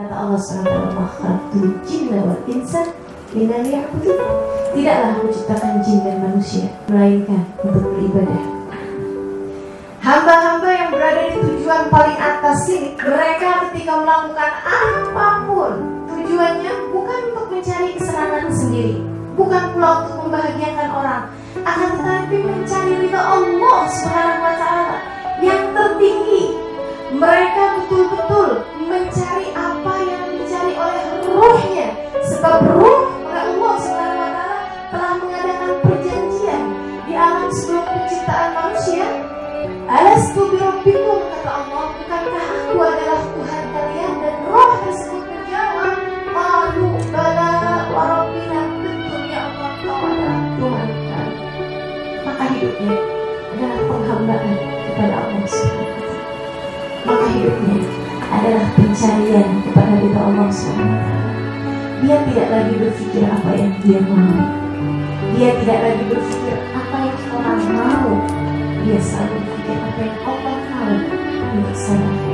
Allah SWT makhlukul jinna wal insan minal ya'budun Tidaklah aku ciptakan jin dan manusia Melainkan untuk beribadah. Hamba-hamba yang berada di tujuan paling atas ini Mereka ketika melakukan apa pun Tujuannya bukan untuk mencari kesenangan sendiri Bukan pula untuk membahagiakan orang Akan tetapi mencari ridha Allah Alastu birabbikum kata Allah Bukankah aku adalah Tuhan kalian Dan roh tersebut menjawab Qalu bala wa rabbina Betul ya Allah kau adalah Tuhan kami. Maka hidupnya adalah penghambaan kepada Allah SWT Maka hidupnya adalah pencarian kepada ridha Allah SWT Dia tidak lagi berpikir apa yang dia mau. Dia tidak lagi berpikir Seven.